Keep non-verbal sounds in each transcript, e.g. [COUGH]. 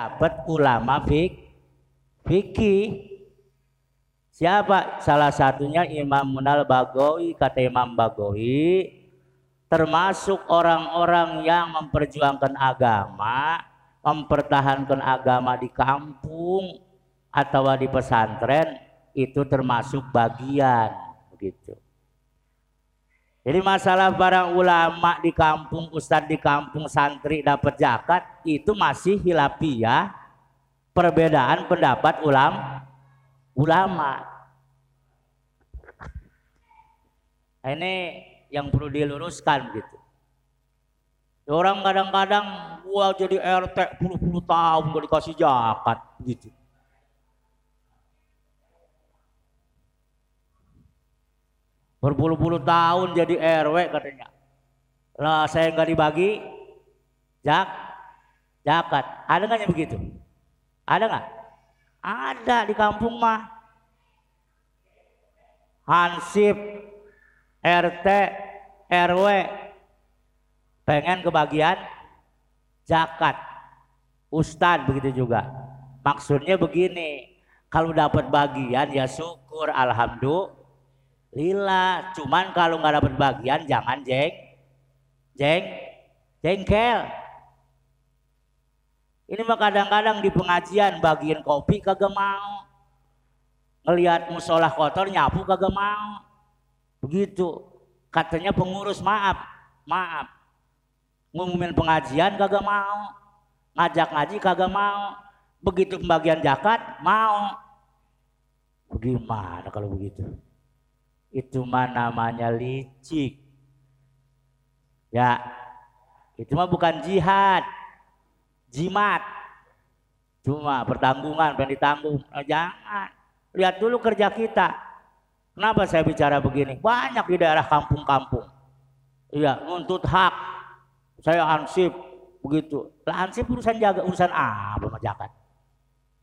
dapat ulama fik fikih. Siapa? Salah satunya Imam Munal Bagawi kata Imam Bagawi termasuk orang-orang yang memperjuangkan agama mempertahankan agama di kampung atau di pesantren itu termasuk bagian begitu jadi masalah para ulama di kampung, ustadz di kampung, santri dapat zakat itu masih hilafiyah perbedaan pendapat ulam ulama. Nah, ini yang perlu diluruskan gitu. Orang kadang-kadang gua jadi RT puluh-puluh tahun gak dikasih zakat gitu. Berpuluh-puluh tahun jadi RW katanya. Lah saya nggak dibagi jak zakat ada nggak yang begitu? Ada nggak? Ada di kampung mah. Hansip RT RW pengen kebagian zakat Ustadz begitu juga. Maksudnya begini kalau dapat bagian ya syukur alhamdulillah lila cuman kalau nggak dapat bagian jangan jeng jeng jengkel. Ini mah kadang-kadang di pengajian bagian kopi kagak mau. Ngelihat musola kotor nyapu kagak mau. Begitu. Katanya pengurus maaf maaf. Ngumumin pengajian kagak mau. Ngajak ngaji kagak mau. Begitu pembagian zakat mau. Bagaimana kalau begitu itu mah namanya licik. Ya, itu mah bukan jihad, jimat. Cuma pertanggungan, pengen ditanggung. Nah, jangan. Lihat dulu kerja kita. Kenapa saya bicara begini? Banyak di daerah kampung-kampung. Iya, nuntut hak. Saya ansip begitu. Lah ansip urusan jaga urusan apa sama zakat.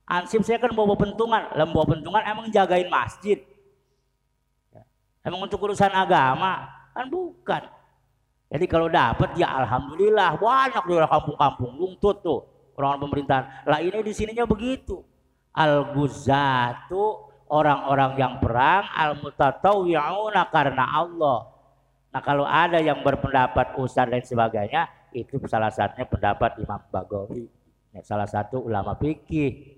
Ansip saya kan bawa pentungan, lah bawa pentungan emang jagain masjid. Emang untuk urusan agama kan bukan. Jadi kalau dapat ya alhamdulillah banyak di kampung-kampung lungtut tuh orang pemerintahan. Lah ini di sininya begitu. Al guzatu orang-orang yang perang al mutatawwi'una karena Allah. Nah kalau ada yang berpendapat ustaz dan sebagainya itu salah satunya pendapat Imam Bagawi. Salah satu ulama fikih.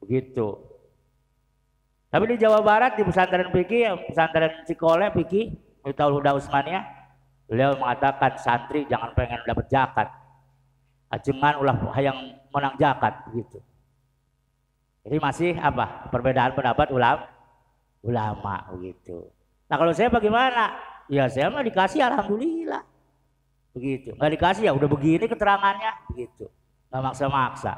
Begitu. Tapi di Jawa Barat di pesantren fikih, pesantren Cikole fikih, Miftahul Huda Usmania, beliau mengatakan santri jangan pengen dapat zakat. Ajengan ulah yang menang zakat begitu. Jadi masih apa? Perbedaan pendapat ulama ulama begitu. Nah kalau saya bagaimana? Ya saya mah dikasih alhamdulillah. Begitu. Nggak dikasih ya udah begini keterangannya begitu. Nggak maksa-maksa.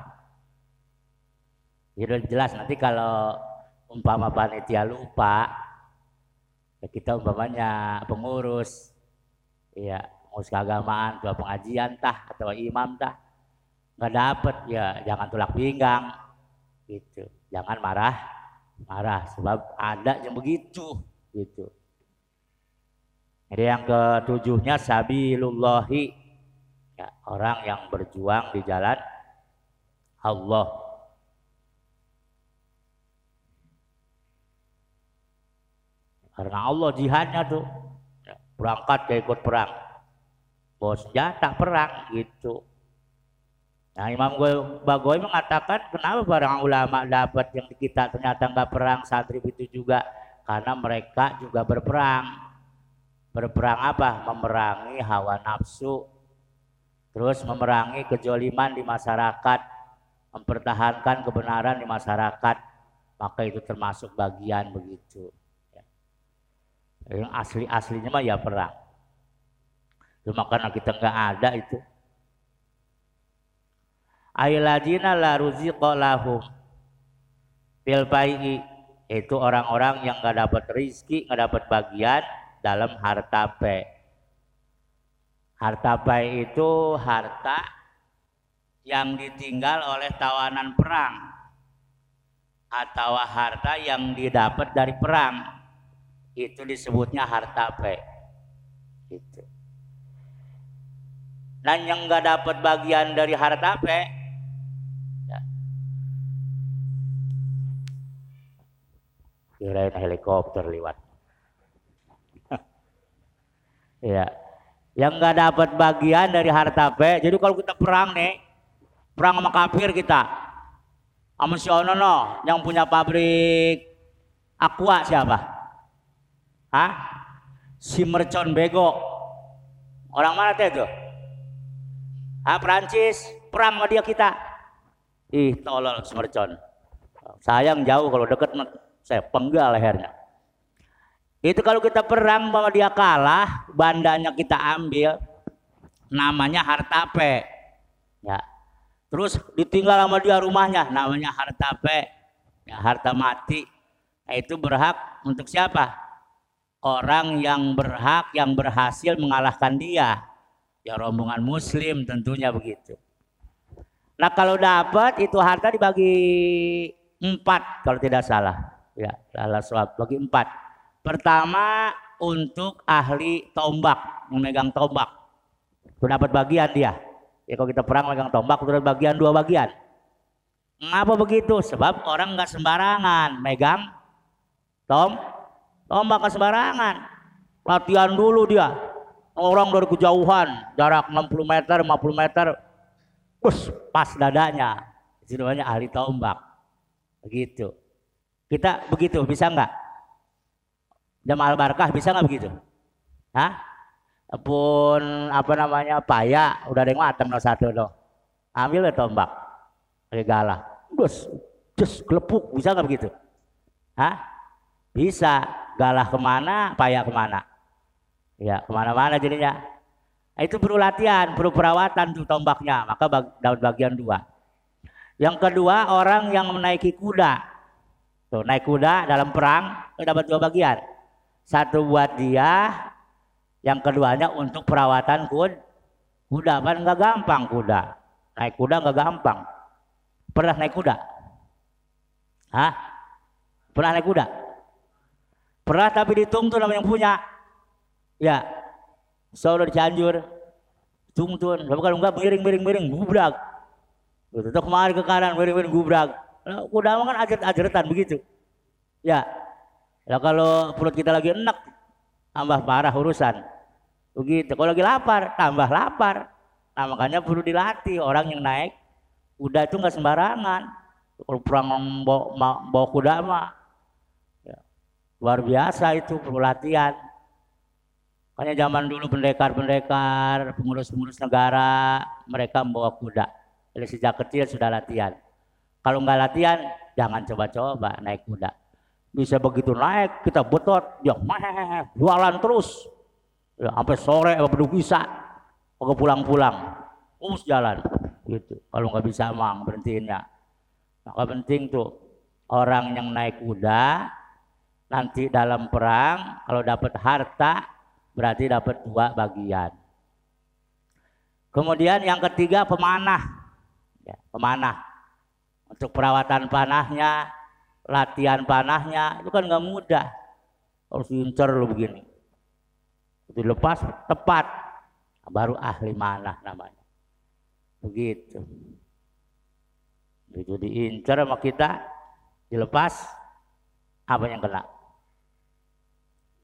Ya jelas nanti kalau umpama panitia lupa. Ya kita umpamanya pengurus. Ya pengurus keagamaan tua pengajian tah atau imam tah. Nggak dapet ya jangan tulak pinggang. Gitu. Jangan marah marah sebab ada yang begitu. Gitu. Jadi yang ketujuhnya sabilullahi. Ya, orang yang berjuang di jalan Allah Karena Allah jihadnya tuh berangkat ya ikut perang. Bos senjata perang gitu. Nah Imam Bagoy mengatakan kenapa para ulama dapat yang kita ternyata nggak perang santri itu juga karena mereka juga berperang. Berperang apa? Memerangi hawa nafsu. Terus memerangi kejoliman di masyarakat. Mempertahankan kebenaran di masyarakat. Maka itu termasuk bagian begitu. Yang asli-aslinya mah ya perang. Cuma karena kita nggak ada itu. Ailadina la ruziqa lahum fil itu orang-orang yang nggak dapat rizki, nggak dapat bagian dalam harta pe. Harta pe itu harta yang ditinggal oleh tawanan perang atau harta yang didapat dari perang itu disebutnya harta pe itu dan yang nggak dapat bagian dari harta pe Ya. Kirain helikopter lewat. [LAUGHS] ya. Yang nggak dapat bagian dari harta P. Jadi kalau kita perang nih, perang sama kafir kita. Sama si Ono no, yang punya pabrik aqua siapa? Hah? Si Mercon Bego. Orang mana teh itu? Ah Prancis, perang sama dia kita. Ih, tolol si Mercon. Sayang jauh kalau deket saya penggal lehernya. Itu kalau kita perang bahwa dia kalah, bandanya kita ambil, namanya harta pe. Ya. Terus ditinggal sama dia rumahnya, namanya harta pe. Ya, harta mati. Nah, itu berhak untuk siapa? Orang yang berhak, yang berhasil mengalahkan dia. Ya rombongan muslim tentunya begitu. Nah kalau dapat itu harta dibagi empat kalau tidak salah. Ya, salah suap bagi empat Pertama untuk ahli tombak, memegang tombak. Itu dapat bagian dia. Ya kalau kita perang megang tombak, itu bagian dua bagian. Ngapa begitu? Sebab orang nggak sembarangan megang tom tombak ke sembarangan. Latihan dulu dia. Orang dari kejauhan, jarak 60 meter, 50 meter, bus pas dadanya. Itu namanya ahli tombak. Begitu. Kita begitu, bisa nggak? Jamal Barkah bisa nggak begitu? Hah? Pun apa namanya paya udah ada yang matang no satu no. Ambil ya tombak. Pakai galah. Bus, just kelepuk bisa nggak begitu? Hah? Bisa. Galah ke mana, paya ke mana? Ya ke mana-mana jadinya. Itu perlu latihan, perlu perawatan tuh tombaknya. Maka bag, dapat bagian dua. Yang kedua orang yang menaiki kuda. Tuh, naik kuda dalam perang dapat dua bagian. Satu buat dia, yang keduanya untuk perawatan kud, kuda. Kan nggak gampang kuda. Naik kuda nggak gampang. Pernah naik kuda? Hah? Pernah naik kuda? Pernah tapi ditungtu nama yang punya. Ya. Solo di Cianjur. Tungtun. Tapi kalau enggak miring miring miring gubrak. Gitu. Tuh kemarin ke kanan miring miring gubrak. Kuda kan ajarat-ajaratan begitu. Ya, Ya kalau perut kita lagi enak, tambah parah urusan. Begitu. Kalau lagi lapar, tambah lapar. Nah makanya perlu dilatih orang yang naik kuda itu nggak sembarangan. Kalau perang bawa, bawa kuda mah luar biasa itu perlu latihan. Makanya zaman dulu pendekar-pendekar, pengurus-pengurus negara, mereka membawa kuda. Jadi sejak kecil sudah latihan. Kalau nggak latihan, jangan coba-coba naik kuda bisa begitu naik kita betot ya meh jualan terus ya, sampai sore baru bisa mau pulang-pulang terus jalan gitu kalau nggak bisa mang berhentiinnya maka penting tuh orang yang naik kuda nanti dalam perang kalau dapat harta berarti dapat dua bagian. Kemudian yang ketiga pemanah. Ya, pemanah. Untuk perawatan panahnya latihan panahnya itu kan nggak mudah. Harus incer lo begini. Dilepas tepat. Baru ahli manah namanya. Begitu. Itu diincar sama kita dilepas apa yang kena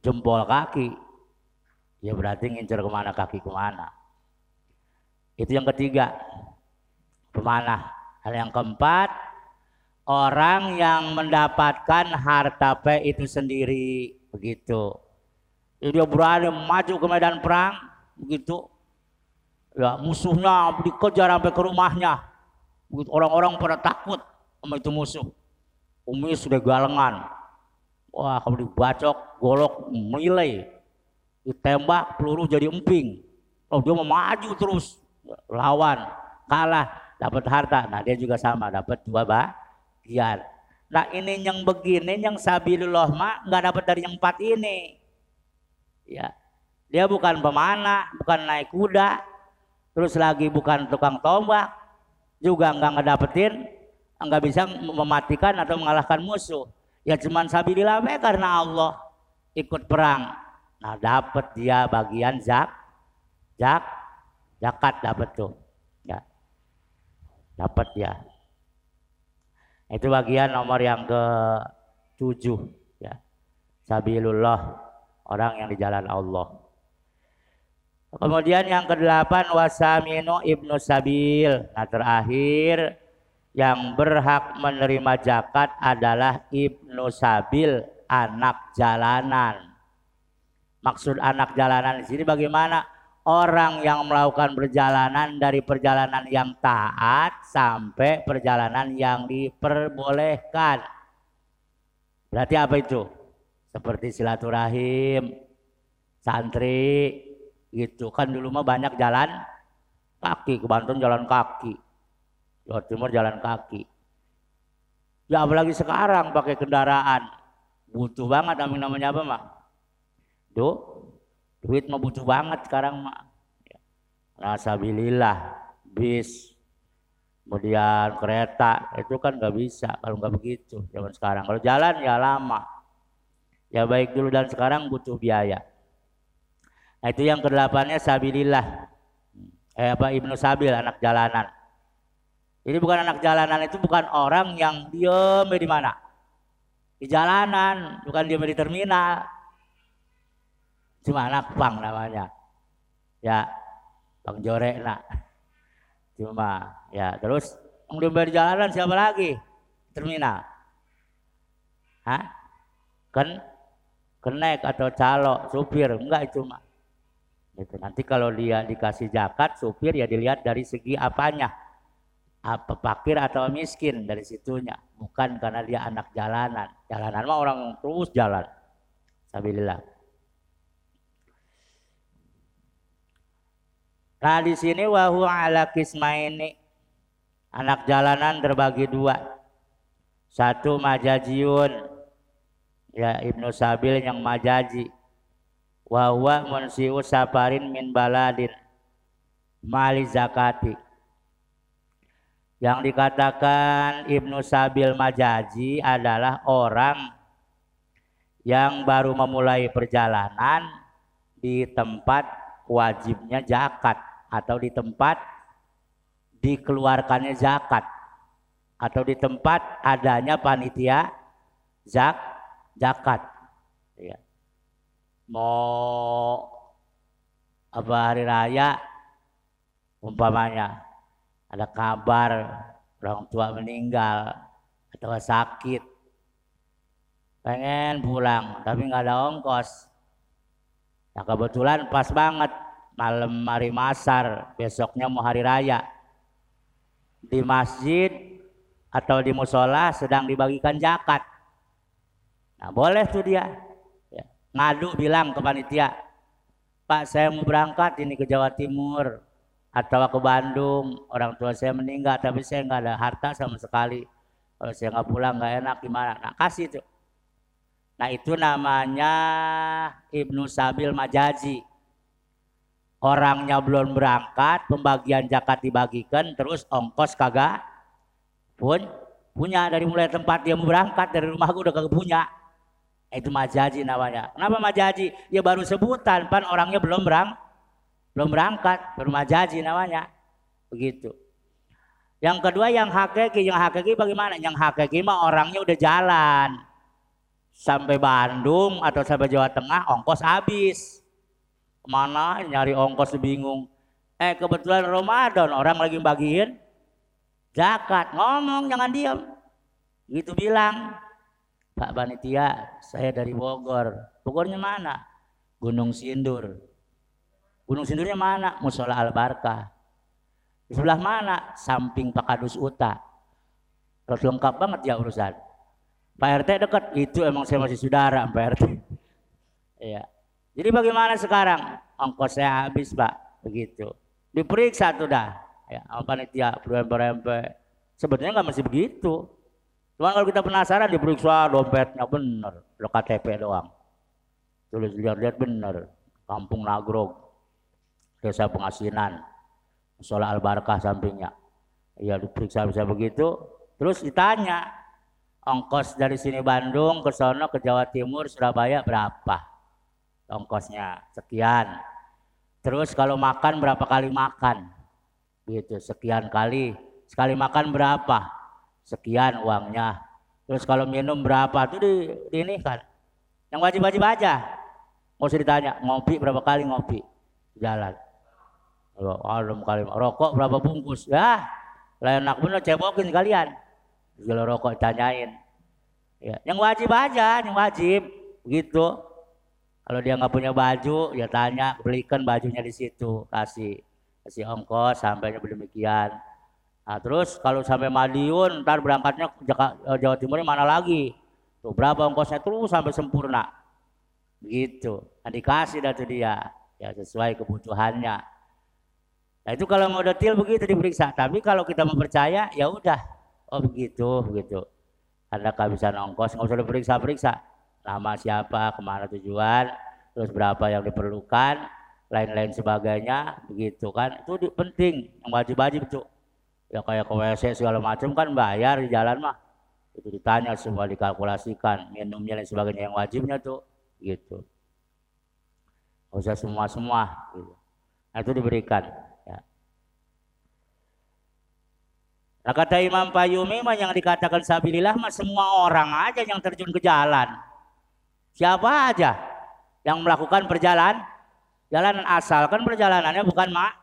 jempol kaki ya berarti ngincer ke mana kaki ke mana itu yang ketiga pemanah hal yang keempat orang yang mendapatkan harta P itu sendiri begitu. Jadi dia berani maju ke medan perang begitu. Ya, musuhnya dikejar sampai ke rumahnya. Orang-orang pada takut sama itu musuh. Umi sudah galengan. Wah, kalau dibacok, golok, milai. Ditembak, peluru jadi emping. Oh, dia mau maju terus. Lawan, kalah, dapat harta. Nah, dia juga sama, dapat dua ikhtiar. Nah ini yang begini yang sabilullah mah nggak dapat dari yang empat ini. Ya, dia bukan pemanah, bukan naik kuda, terus lagi bukan tukang tombak, juga nggak ngedapetin, nggak bisa mematikan atau mengalahkan musuh. Ya cuman sabilillah karena Allah ikut perang. Nah dapat dia bagian zak, zak, zakat dapat tuh. Ya, dapat ya. Itu bagian nomor yang ke tujuh ya. Sabilullah orang yang di jalan Allah. Kemudian yang kedelapan wasaminu ibnu sabil. Nah terakhir yang berhak menerima zakat adalah ibnu sabil anak jalanan. Maksud anak jalanan di sini bagaimana? Orang yang melakukan perjalanan dari perjalanan yang taat sampai perjalanan yang diperbolehkan. Berarti apa itu? Seperti silaturahim, santri, gitu kan dulu mah banyak jalan kaki ke Banten jalan kaki Jawa Timur jalan kaki. Ya apalagi sekarang pakai kendaraan. Butuh banget amin namanya apa mah do duit mah butuh banget sekarang mah Nasabilillah bis kemudian kereta itu kan nggak bisa kalau nggak begitu zaman sekarang. Kalau jalan ya lama. Ya baik dulu dan sekarang butuh biaya. Nah, itu yang kedelapannya sabilillah. Eh apa Ibnu Sabil anak jalanan. Ini bukan anak jalanan itu bukan orang yang diem di mana? Di jalanan, bukan diem di terminal. Cuma anak pang namanya. Ya, Bang Jore nak. Cuma ya terus diem di jalanan siapa lagi? Terminal. Hah? Ken kenek atau calo supir enggak itu Gitu. Nanti kalau dia dikasih zakat, supir ya dilihat dari segi apanya. Apa fakir atau miskin dari situnya. Bukan karena dia anak jalanan. Jalanan mah orang terus jalan. Sabilillah. Nah di sini wahu ala kismaini anak jalanan terbagi dua. Satu majajiun ya Ibnu Sabil yang majaji wa huwa munsiu safarin min baladin mali zakati yang dikatakan Ibnu Sabil Majaji adalah orang yang baru memulai perjalanan di tempat wajibnya zakat atau di tempat dikeluarkannya zakat atau di tempat adanya panitia zak zakat. Ya mau apa hari raya? Umpamanya ada kabar orang tua meninggal atau sakit. Pengen pulang tapi nggak ada ongkos. Nah kebetulan pas banget malam hari masar besoknya mau hari raya. Di masjid atau di musola sedang dibagikan zakat. Nah boleh tuh dia. Ngadu bilang ke panitia, Pak saya mau berangkat ini ke Jawa Timur atau ke Bandung, orang tua saya meninggal tapi saya nggak ada harta sama sekali. Kalau saya nggak pulang nggak enak gimana? Nah kasih itu. Nah itu namanya Ibnu Sabil Majazi. Orangnya belum berangkat, pembagian zakat dibagikan, terus ongkos kagak pun punya dari mulai tempat dia berangkat dari rumah gue udah kagak punya. Itu majaji namanya. Kenapa majaji? Ya baru sebutan, pan orangnya belum berang, belum berangkat, baru majaji namanya. Begitu. Yang kedua yang hakiki, yang hakiki bagaimana? Yang hakiki mah orangnya udah jalan. Sampai Bandung atau sampai Jawa Tengah ongkos habis. Mana nyari ongkos bingung. Eh kebetulan Ramadan orang lagi bagiin zakat. Ngomong jangan diam. Gitu bilang. Pak Panitia, saya dari Bogor. Bogornya mana? Gunung Sindur. Gunung Sindurnya mana? Musola Al Barkah. Di sebelah mana? Samping Pak Kadus Uta. Terus lengkap banget ya urusan. Pak RT dekat, itu emang saya masih saudara Pak RT. [LAUGHS] Iya. Jadi bagaimana sekarang? Ongkos saya habis Pak, begitu. Diperiksa tuh dah. Ya, panitia, berempe-rempe. Sebenarnya nggak masih begitu. Cuma kalau kita penasaran diperiksa dompetnya bener, lo KTP doang. Tulis lihat-lihat bener, Kampung Nagrog, Desa Pengasinan, Musola Al Barkah sampingnya. Iya diperiksa bisa begitu, terus ditanya ongkos dari sini Bandung ke sono ke Jawa Timur Surabaya berapa? Ongkosnya sekian. Terus kalau makan berapa kali makan? Gitu, sekian kali. Sekali makan berapa? sekian uangnya. Terus kalau minum berapa tuh di, di ini kan. Yang wajib-wajib aja. Mau usah ditanya, ngopi berapa kali ngopi jalan. Alam kali rokok berapa bungkus? Ya, lain enak bener cebokin kalian. Kalau rokok tanyain. Ya, yang wajib aja, yang wajib gitu. Kalau dia nggak punya baju, ya tanya, belikan bajunya di situ, kasih kasih ongkos sampainya demikian. Nah, terus kalau sampai Madiun, ntar berangkatnya ke eh, Jawa Timur mana lagi? Tuh berapa ongkosnya terus sampai sempurna. Gitu. Nah, dikasih dah tuh dia, ya sesuai kebutuhannya. Nah itu kalau mau detail begitu diperiksa. Tapi kalau kita mau percaya, ya udah, oh begitu, begitu. Ada kehabisan ongkos, nggak usah diperiksa-periksa. Nama siapa, ke mana tujuan, terus berapa yang diperlukan, lain-lain sebagainya, begitu kan. Itu penting, yang wajib-wajib itu. Ya kayak ke WC segala macam kan bayar di jalan mah. Itu ditanya semua dikalkulasikan, minumnya dan sebagainya yang wajibnya tuh, gitu. Nggak usah semua-semua, gitu. Nah itu diberikan. Nah kata Imam Payumi mah yang dikatakan sabilillah mah semua orang aja yang terjun ke jalan. Siapa aja yang melakukan perjalanan? Jalan asalkan perjalanannya bukan mak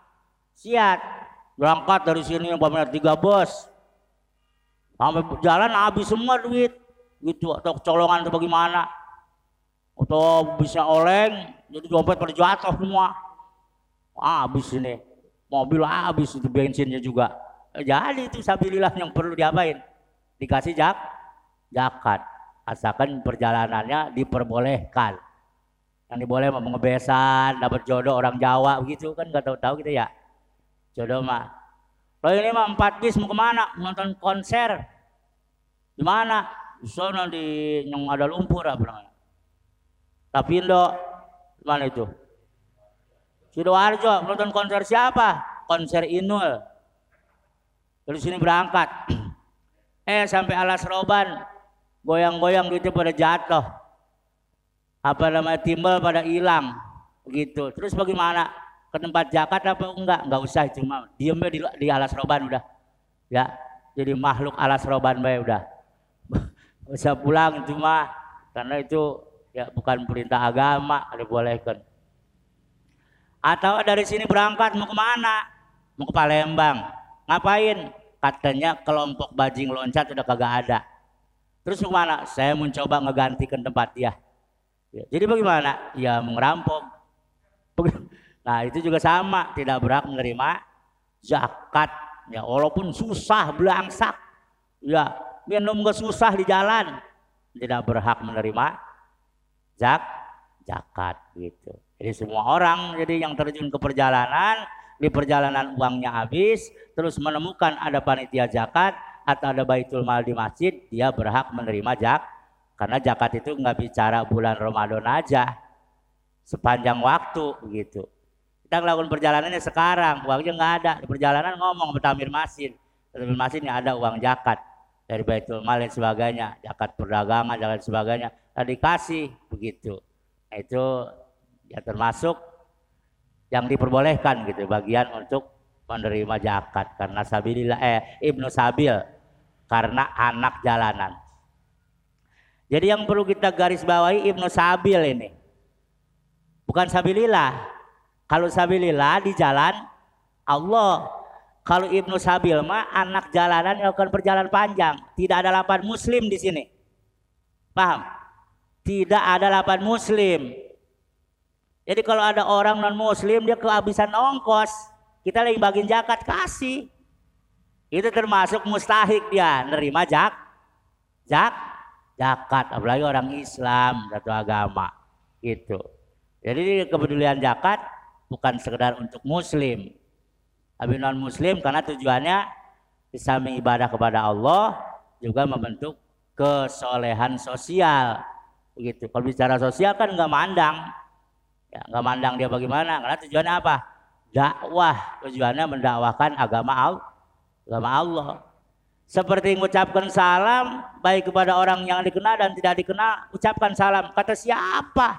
siat. Berangkat dari sini umpamanya tiga bos. Sampai jalan habis semua duit. Gitu atau colongan atau bagaimana? Atau bisa oleng jadi dompet terjatuh semua. Habis ini mobil habis itu bensinnya juga jadi itu sabilillah yang perlu diapain? Dikasih jak, zakat. Asalkan perjalanannya diperbolehkan. Yang diboleh mau ngebesan, dapat jodoh orang Jawa begitu kan nggak tahu-tahu gitu ya. Jodoh mah. Kalau ini mah empat bis mau ke mana? Nonton konser. Di mana? Di di yang ada lumpur apa namanya? Tapindo, mana itu? Sidoarjo, nonton konser siapa? Konser Inul. Dari sini berangkat. [CLEARS THROAT] Eh sampai alas roban goyang-goyang gitu pada jatuh. Apa namanya timbal pada hilang gitu. Terus bagaimana? Ke tempat jakat apa enggak? Enggak usah cuma diem di, di alas roban udah. Ya, jadi makhluk alas roban bae udah. [LAUGHS] usah pulang cuma karena itu ya bukan perintah agama dibolehkan. Atau dari sini berangkat mau ke mana? Mau ke Palembang Ngapain? Katanya kelompok bajing loncat udah kagak ada. Terus ke mana? Saya mencoba ngegantikan tempat dia. Ya, jadi bagaimana? Ya merampok. Nah itu juga sama, tidak berhak menerima zakat. Ya walaupun susah belangsak, ya minum gak susah di jalan, tidak berhak menerima zak zakat gitu. Jadi semua orang jadi yang terjun ke perjalanan di perjalanan uangnya habis, terus menemukan ada panitia zakat atau ada baitul mal di masjid, dia berhak menerima jak. Karena zakat itu nggak bicara bulan Ramadan aja, sepanjang waktu begitu. Kita melakukan perjalanannya sekarang, uangnya nggak ada. Di perjalanan ngomong sama Tamir Masin, Tamir Masin ada uang zakat dari baitul mal dan sebagainya, zakat perdagangan dan sebagainya. Tadi kasih begitu. Nah, itu ya termasuk yang diperbolehkan gitu bagian untuk menerima zakat karena sabilillah eh ibnu sabil karena anak jalanan. Jadi yang perlu kita garis bawahi ibnu sabil ini. Bukan sabilillah. Kalau sabilillah di jalan Allah. Kalau ibnu sabil mah anak jalanan yang melakukan perjalanan panjang. Tidak ada lapan muslim di sini. Paham? Tidak ada lapan muslim. Jadi kalau ada orang non muslim dia kehabisan ongkos, kita lagi bagiin zakat kasih. Itu termasuk mustahik dia nerima jak jak zakat apalagi orang Islam satu agama itu. Jadi kepedulian zakat bukan sekedar untuk muslim. Tapi non muslim karena tujuannya bisa mengibadah kepada Allah juga membentuk kesolehan sosial. Begitu. Kalau bicara sosial kan nggak mandang Ya, nggak mandang dia bagaimana, karena tujuannya apa? Dakwah, tujuannya mendakwahkan agama Allah. Agama Allah. Seperti mengucapkan salam baik kepada orang yang dikenal dan tidak dikenal, ucapkan salam. Kata siapa?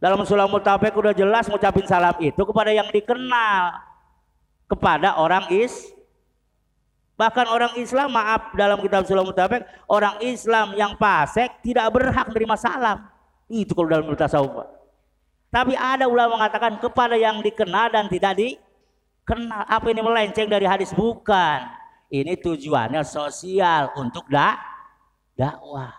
Dalam sulam mutafik udah jelas ngucapin salam itu kepada yang dikenal. Kepada orang is Bahkan orang Islam, maaf dalam kitab Sulam Mutabek, orang Islam yang fasik tidak berhak menerima salam. Itu kalau dalam tasawuf. Tapi ada ulama mengatakan kepada yang dikenal dan tidak dikenal. Apa ini melenceng dari hadis? Bukan. Ini tujuannya sosial untuk dak dakwah.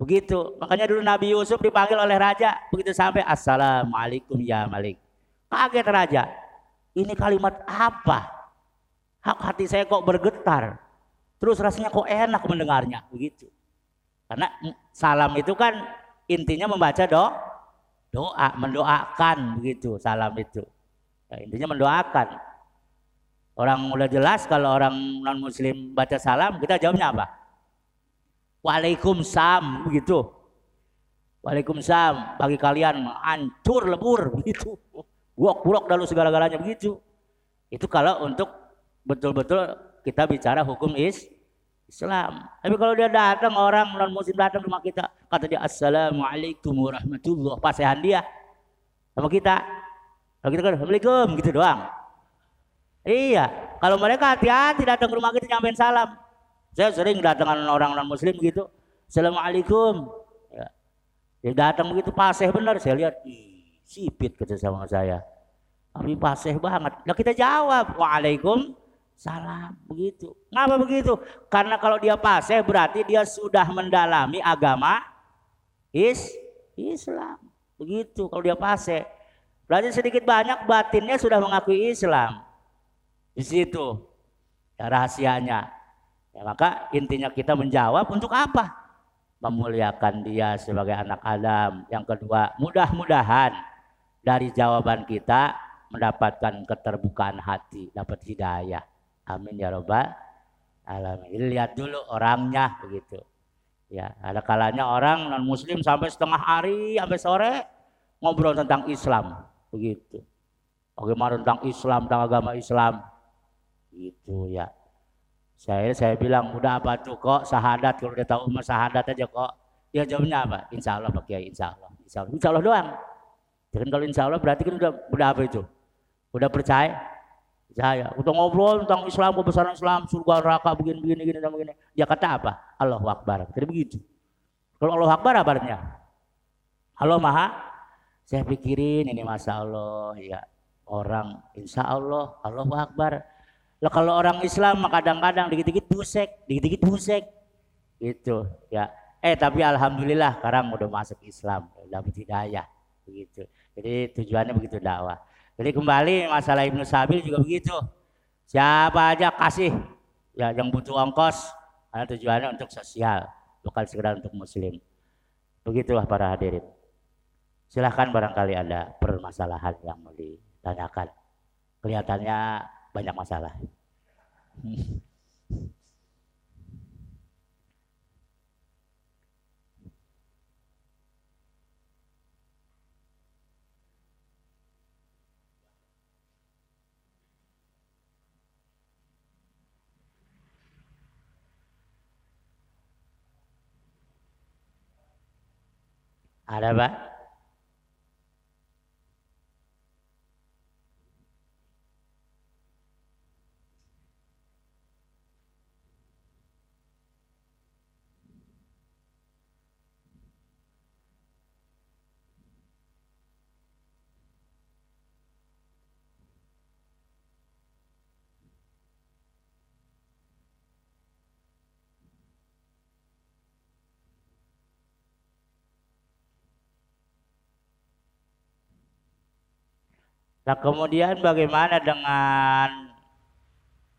Begitu. Makanya dulu Nabi Yusuf dipanggil oleh raja. Begitu sampai Assalamualaikum ya Malik. Kaget raja. Ini kalimat apa? hati saya kok bergetar. Terus rasanya kok enak mendengarnya, begitu. Karena salam itu kan intinya membaca do, doa, mendoakan begitu salam itu. Ya, intinya mendoakan. Orang udah jelas kalau orang non muslim baca salam, kita jawabnya apa? Waalaikumsalam begitu. Waalaikumsalam bagi kalian hancur lebur [LAUGHS] begitu. Buak-buak dalu segala-galanya begitu. Itu kalau untuk betul-betul kita bicara hukum is Islam. Tapi kalau dia datang orang non muslim datang rumah kita, kata dia assalamualaikum warahmatullah, pasehan dia sama kita. Kalau kita kan assalamualaikum gitu doang. Iya, kalau mereka hati-hati datang ke rumah kita nyampein salam. Saya sering datang orang non muslim gitu, assalamualaikum. Ya. Dia datang begitu paseh benar, saya lihat, sipit kata sama saya. Tapi paseh banget. Nah kita jawab, waalaikum salam begitu. Ngapa begitu? Karena kalau dia paseh berarti dia sudah mendalami agama is Islam. Begitu kalau dia paseh. Berarti sedikit banyak batinnya sudah mengakui Islam. Di situ ya rahasianya. Ya, maka intinya kita menjawab untuk apa? Memuliakan dia sebagai anak Adam. Yang kedua, mudah-mudahan dari jawaban kita mendapatkan keterbukaan hati, dapat hidayah. Amin ya robbal alamin. Lihat dulu orangnya begitu. Ya, ada kalanya orang non muslim sampai setengah hari sampai sore ngobrol tentang Islam begitu. Bagaimana tentang Islam, tentang agama Islam. Gitu ya. Saya saya bilang udah apa tuh kok sahadat kalau dia tahu umur sahadat aja kok. Dia jawabnya apa? Insya Allah Pak Kiai, insya Allah. Insya Allah, doang. Jadi kalau insya Allah berarti kan udah udah apa itu? Udah percaya? Saya udah ngobrol tentang Islam, kebesaran Islam, surga neraka begini begini begini dan begini. Dia kata apa? Allah Akbar. Jadi begitu. Kalau Allah Akbar apa artinya? Allah Maha. Saya pikirin ini masa Allah ya orang insya Allah Allah Akbar. Lah kalau orang Islam kadang-kadang dikit-dikit busek, dikit-dikit busek. Gitu ya. Eh tapi alhamdulillah sekarang udah masuk Islam, udah hidayah begitu. Jadi tujuannya begitu dakwah. Jadi kembali masalah Ibnu Sabil juga begitu. Siapa aja kasih ya yang butuh ongkos karena tujuannya untuk sosial, bukan sekedar untuk muslim. Begitulah para hadirin. Silahkan barangkali ada permasalahan yang mau ditanyakan. Kelihatannya banyak masalah. [LAUGHS] Ada Pak? Nah kemudian bagaimana dengan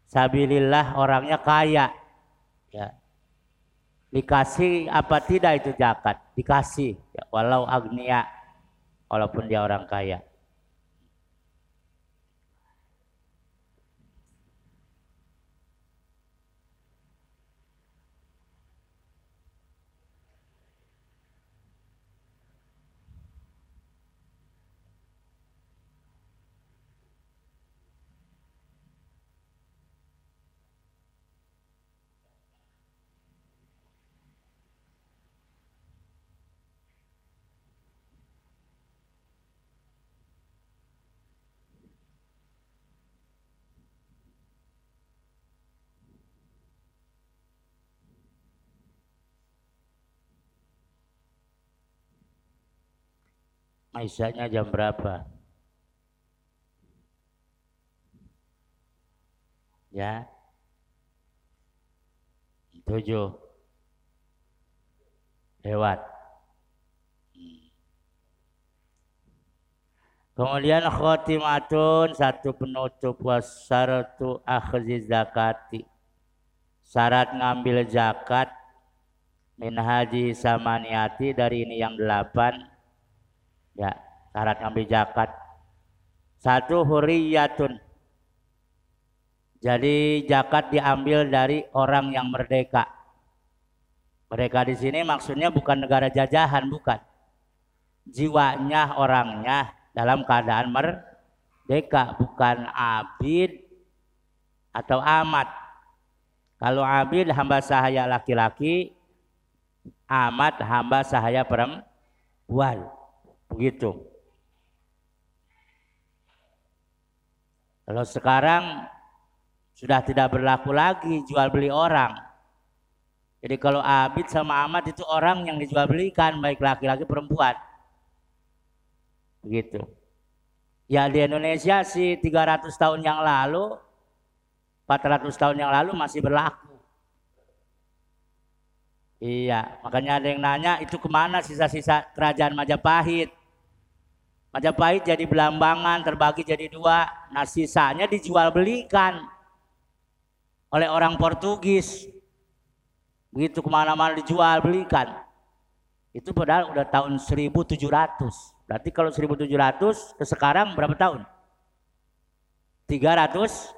sabilillah orangnya kaya? Ya. Dikasih apa tidak itu zakat? Dikasih. Ya, walau agnia walaupun dia orang kaya Aisyahnya jam berapa? Ya. Tujuh. Lewat. Kemudian khotimatun satu penutup wasaratu akhzi zakati. Syarat ngambil zakat min haji samaniati dari ini yang delapan. Ya, syarat ngambil zakat. Satu huriyatun. Jadi zakat diambil dari orang yang merdeka. Mereka di sini maksudnya bukan negara jajahan, bukan. Jiwanya orangnya dalam keadaan merdeka bukan abid atau amat kalau abid hamba sahaya laki-laki amat hamba sahaya perempuan begitu kalau sekarang sudah tidak berlaku lagi jual beli orang jadi kalau abid sama amat itu orang yang dijual belikan baik laki-laki perempuan Begitu. Ya di Indonesia sih 300 tahun yang lalu, 400 tahun yang lalu masih berlaku. Iya, makanya ada yang nanya itu ke mana sisa-sisa kerajaan Majapahit. Majapahit jadi belambangan, terbagi jadi dua. Nah sisanya dijual belikan oleh orang Portugis. Begitu ke mana-mana dijual belikan. Itu padahal udah tahun 1700. Berarti kalau 1700 ke sekarang berapa tahun? 300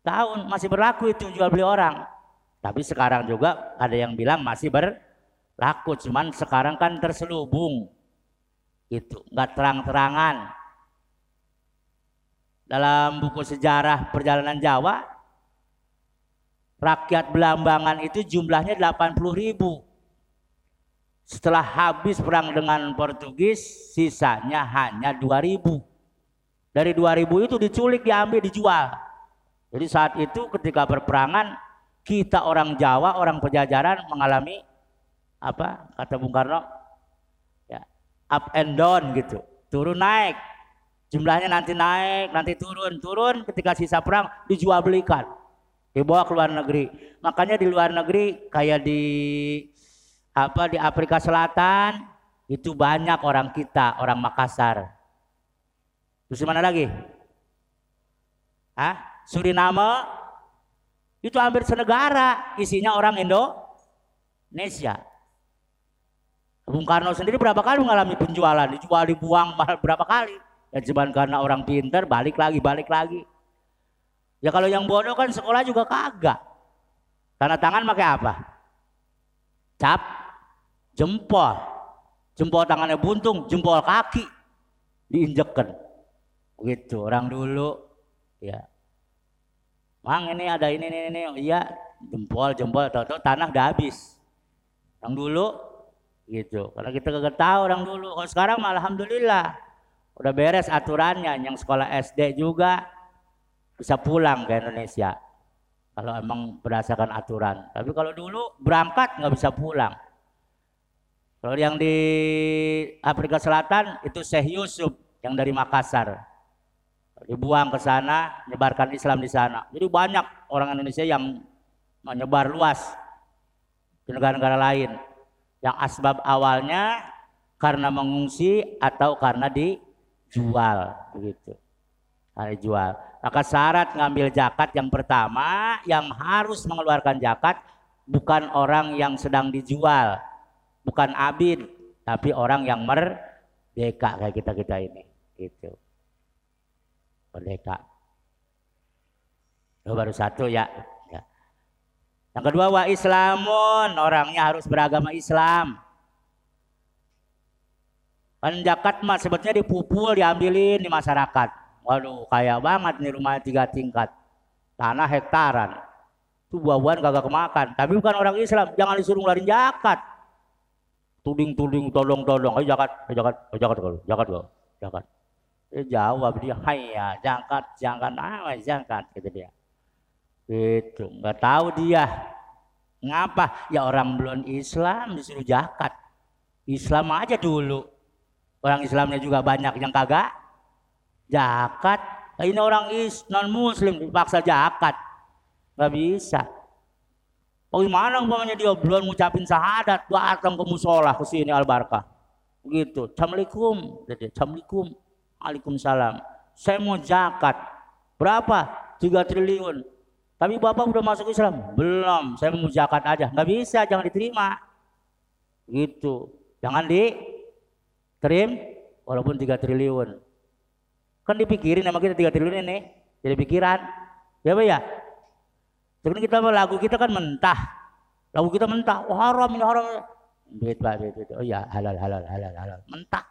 tahun masih berlaku itu jual beli orang. Tapi sekarang juga ada yang bilang masih berlaku, cuman sekarang kan terselubung. Itu nggak terang-terangan. Dalam buku sejarah perjalanan Jawa, rakyat Belambangan itu jumlahnya 80 ribu. Setelah habis perang dengan Portugis, sisanya hanya 2000. Dari 2000 itu diculik, diambil, dijual. Jadi saat itu ketika berperangan, kita orang Jawa, orang pejajaran mengalami apa kata Bung Karno up and down gitu. Turun naik. Jumlahnya nanti naik, nanti turun, turun ketika sisa perang dijual belikan. Dibawa ke luar negeri. Makanya di luar negeri kayak di apa di Afrika Selatan itu banyak orang kita, orang Makassar. Terus mana lagi? Hah? Suriname itu hampir senegara isinya orang Indonesia. Bung Karno sendiri berapa kali mengalami penjualan, dijual, dibuang berapa kali. Ya cuma karena orang pinter balik lagi, balik lagi. Ya kalau yang bodoh kan sekolah juga kagak. Tanda tangan pakai apa? Cap, jempol. Jempol tangannya buntung jempol kaki. Diinjekkan begitu orang dulu. Ya. Mang ini ada ini ini ini. Iya jempol jempol. Tahu tanah udah habis. Orang dulu gitu. Karena kita kagak tahu orang dulu. Kalau sekarang malah alhamdulillah. Udah beres aturannya. Yang sekolah SD juga bisa pulang ke Indonesia. Kalau emang berdasarkan aturan. Tapi kalau dulu berangkat nggak bisa pulang. Kalau yang di Afrika Selatan itu Syekh Yusuf yang dari Makassar. Dibuang ke sana, menyebarkan Islam di sana. Jadi banyak orang Indonesia yang menyebar luas di negara-negara lain. Yang asbab awalnya karena mengungsi atau karena dijual begitu. Karena dijual. Maka syarat ngambil zakat yang pertama yang harus mengeluarkan zakat bukan orang yang sedang dijual, bukan abid tapi orang yang merdeka kayak kita kita ini itu merdeka baru satu ya. Ya yang kedua wa islamun. Orangnya harus beragama Islam. Kan zakat mah sebetulnya dipupul diambilin di masyarakat. Waduh kaya banget nih rumah tiga tingkat. Tanah hektaran. Itu buah-buahan kagak kemakan. Tapi bukan orang Islam. Jangan disuruh ngeluarin zakat. Tuding-tuding tolong-tolong ayo jakat ayo jakat ayo jakat kalau jakat kalau jakat eh jawab dia hai ya jakat jangan apa jakat gitu dia itu nggak tahu dia ngapa ya orang belum Islam disuruh jakat Islam aja dulu Orang Islamnya juga banyak yang kagak zakat. Nah, ini orang is non muslim dipaksa zakat. Gak bisa. Bagaimana umpamanya dia belum ngucapin syahadat, datang ke musola ke sini al barkah. Begitu. Assalamualaikum. Assalamualaikum. Waalaikumsalam. Saya mau zakat. Berapa? 3 triliun. Tapi Bapak udah masuk Islam? Belum. Saya mau zakat aja. Nggak bisa, jangan diterima. Gitu. Jangan diterima walaupun 3 triliun. Kan dipikirin sama kita 3 triliun ini. Jadi pikiran. Ya Pak ya? Tapi kita lagu kita kan mentah. Lagu kita mentah. Oh, haram ini haram. Duit pak, duit, duit. Oh ya halal, halal, halal, halal. Mentah.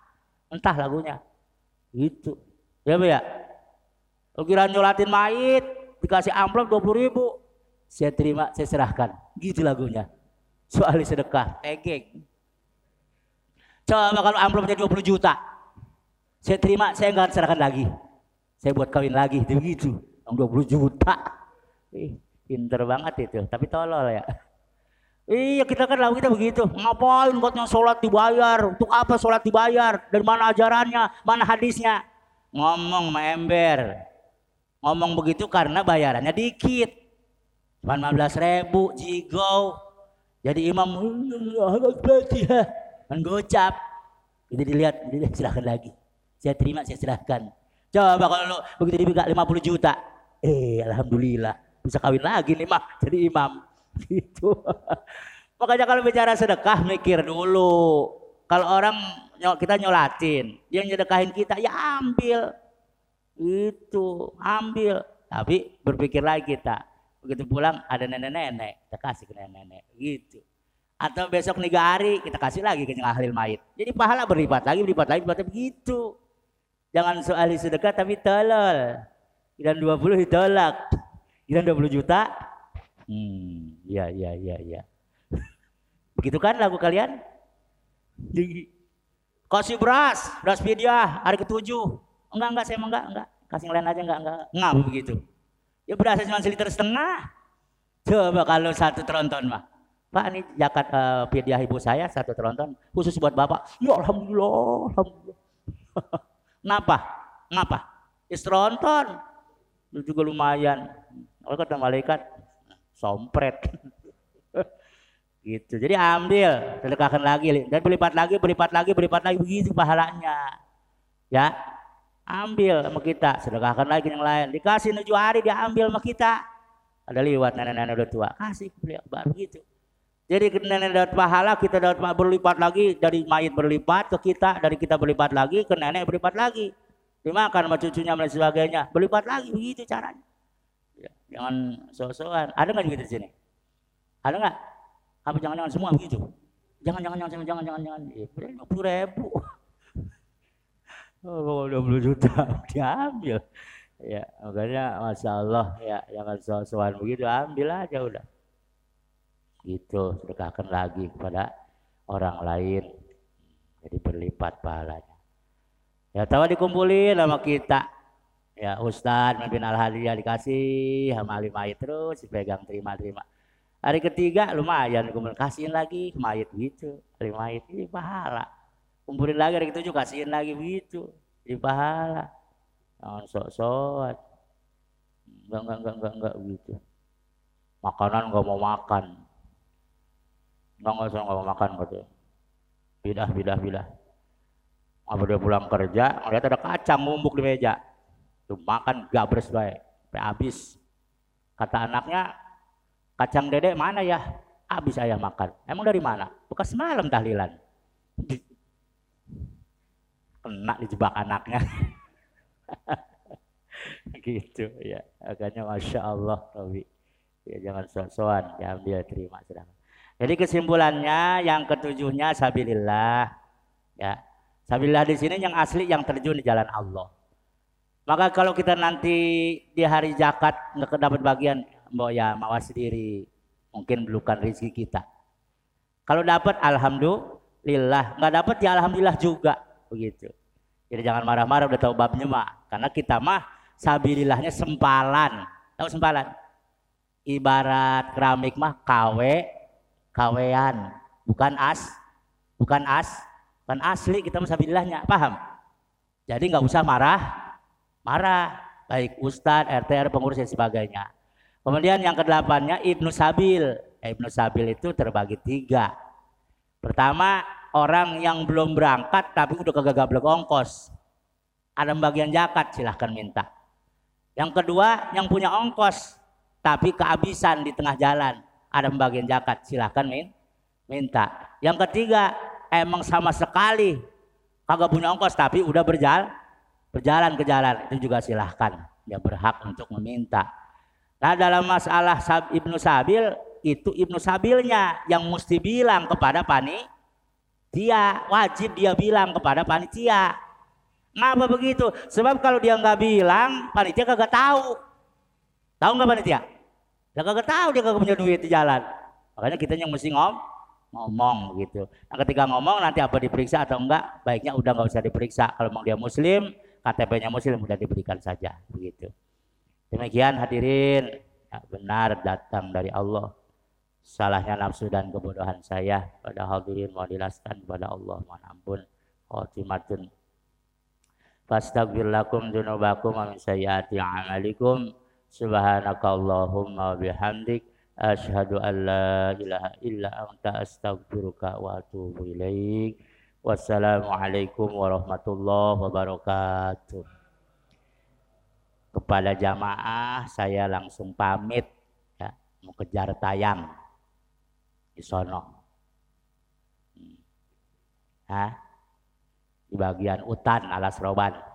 Mentah lagunya. Itu. Ya pak ya? Lo kira nyolatin mayit, dikasih amplop 20 ribu. Saya terima, saya serahkan. Gitu lagunya. Soal sedekah, tegeng. Coba kalau amplopnya 20 juta. Saya terima, saya enggak serahkan lagi. Saya buat kawin lagi, begitu. 20 juta. Eh, Pinter banget itu, tapi tolol ya. Iya kita kan lalu kita begitu. Ngapain buatnya sholat dibayar? Untuk apa sholat dibayar? Dari mana ajarannya? Mana hadisnya? Ngomong sama ember. Ngomong begitu karena bayarannya dikit. Cuma 15 ribu, jigo. Jadi imam, gocap. Jadi dilihat, silahkan lagi. Saya terima, saya silahkan. Coba kalau begitu dibuka 50 juta. Eh, Alhamdulillah bisa kawin lagi nih mah jadi imam [LAUGHS] gitu makanya kalau bicara sedekah mikir dulu kalau orang kita nyolatin dia nyedekahin kita ya ambil itu ambil. Tapi berpikir lagi kita begitu pulang ada nenek-nenek. Kita kasih ke nenek-nenek gitu. Atau besok nih hari kita kasih lagi ke ahli mayit. Jadi pahala berlipat lagi berlipat lagi berlipat begitu. Jangan soal sedekah tapi tolol. Dan 20 ditolak. Kira 20 juta? Hmm, iya iya iya iya. [LAUGHS] Begitu kan lagu kalian? Kasih beras, beras pidia hari ketujuh. Enggak enggak saya enggak enggak. Kasih lain aja enggak enggak. Enggak begitu. Ya beras cuma seliter setengah. Coba kalau satu tronton mah. Pak ini zakat uh, pidia ibu saya satu tronton khusus buat bapak. Ya alhamdulillah, alhamdulillah. [LAUGHS] Kenapa? Kenapa? Istronton. Itu juga lumayan. Oh kata malaikat sompret. [LAUGHS] gitu. Jadi ambil, sedekahkan lagi dan berlipat lagi, berlipat lagi, berlipat lagi begitu pahalanya. Ya. Ambil sama kita, sedekahkan lagi yang lain. Dikasih tujuh hari dia ambil sama kita. Ada lewat nenek-nenek udah tua, kasih beliau baru gitu. Jadi nenek dapat pahala, kita dapat berlipat lagi dari mayit berlipat ke kita, dari kita berlipat lagi ke nenek berlipat lagi. Dimakan sama cucunya dan sebagainya, berlipat lagi begitu caranya. Jangan so-soan. Ada nggak gitu di sini? Ada nggak? Apa jangan-jangan semua begitu? Jangan, jangan, jangan, jangan, jangan, jangan, jangan. Ya, puluh ribu. Oh, dua puluh juta [LAUGHS] diambil. Ya, makanya masya Allah ya jangan so-soan begitu, ambil aja udah. Gitu, sedekahkan lagi kepada orang lain. Jadi berlipat pahalanya. Ya tahu dikumpulin sama kita ya Ustadz mimpin al hadiyah dikasih sama mayit terus dipegang terima-terima hari ketiga lumayan kumpul kasihin lagi mayit gitu mayit ini pahala kumpulin lagi hari ketujuh kasihin lagi begitu di pahala jangan sok-sok enggak enggak enggak enggak enggak gitu makanan enggak mau makan enggak enggak enggak mau makan gitu bidah bidah bidah apa dia pulang kerja ngeliat ada kacang ngumbuk di meja Tuh makan gabres baik, sampai habis. Kata anaknya, kacang dedek mana ya? Habis ayah makan. Emang dari mana? Bekas malam tahlilan. Kena dijebak anaknya. [LAUGHS] gitu ya. Agaknya Masya Allah, Robi. Ya jangan sok-sokan, diambil terima sedang. Jadi kesimpulannya yang ketujuhnya sabilillah ya. Sabilillah di sini yang asli yang terjun di jalan Allah. Maka kalau kita nanti di hari zakat nggak dapat bagian, mbok ya mawas sendiri. Mungkin bukan rezeki kita. Kalau dapat alhamdulillah, nggak dapat ya alhamdulillah juga begitu. Jadi jangan marah-marah udah tahu babnya mah. Karena kita mah sabilillahnya sempalan. Tahu sempalan? Ibarat keramik mah kawe, kawean, bukan as, bukan as, Kan asli kita musabilillahnya, paham? Jadi nggak usah marah, marah baik ustadz, RT, pengurus dan sebagainya. Kemudian yang kedelapannya Ibnu Sabil. Eh, Ibnu Sabil itu terbagi tiga. Pertama orang yang belum berangkat tapi udah kagak gablek ongkos. Ada bagian zakat silahkan minta. Yang kedua yang punya ongkos tapi kehabisan di tengah jalan. Ada bagian zakat silahkan min minta. Yang ketiga emang sama sekali kagak punya ongkos tapi udah berjalan berjalan ke jalan itu juga silahkan dia berhak untuk meminta. Nah dalam masalah Ibnu Sabil itu Ibnu Sabilnya yang mesti bilang kepada panitia wajib dia bilang kepada panitia. Ngapa begitu? Sebab kalau dia nggak bilang panitia kagak tahu. Tahu nggak panitia? Dia kagak tahu dia kagak punya duit di jalan. Makanya kita yang mesti ngom ngomong gitu. Nah, ketika ngomong nanti apa diperiksa atau enggak, baiknya udah nggak usah diperiksa. Kalau mau dia muslim, KTP-nya muslim udah diberikan saja begitu. Demikian hadirin, ya, benar datang dari Allah. Salahnya nafsu dan kebodohan saya pada hadirin mau dilaskan kepada Allah mohon ampun. Khotimatun. Fastaghfirlakum dunubakum wa min sayyiati a'malikum. Subhanakallahumma bihamdik Ashhadu an la ilaha illa anta astaghfiruka wa atubu ilaik. Wassalamualaikum warahmatullahi wabarakatuh. Kepada jamaah saya langsung pamit ya, mau kejar tayang di sono. Hah? Di bagian utan alas roban.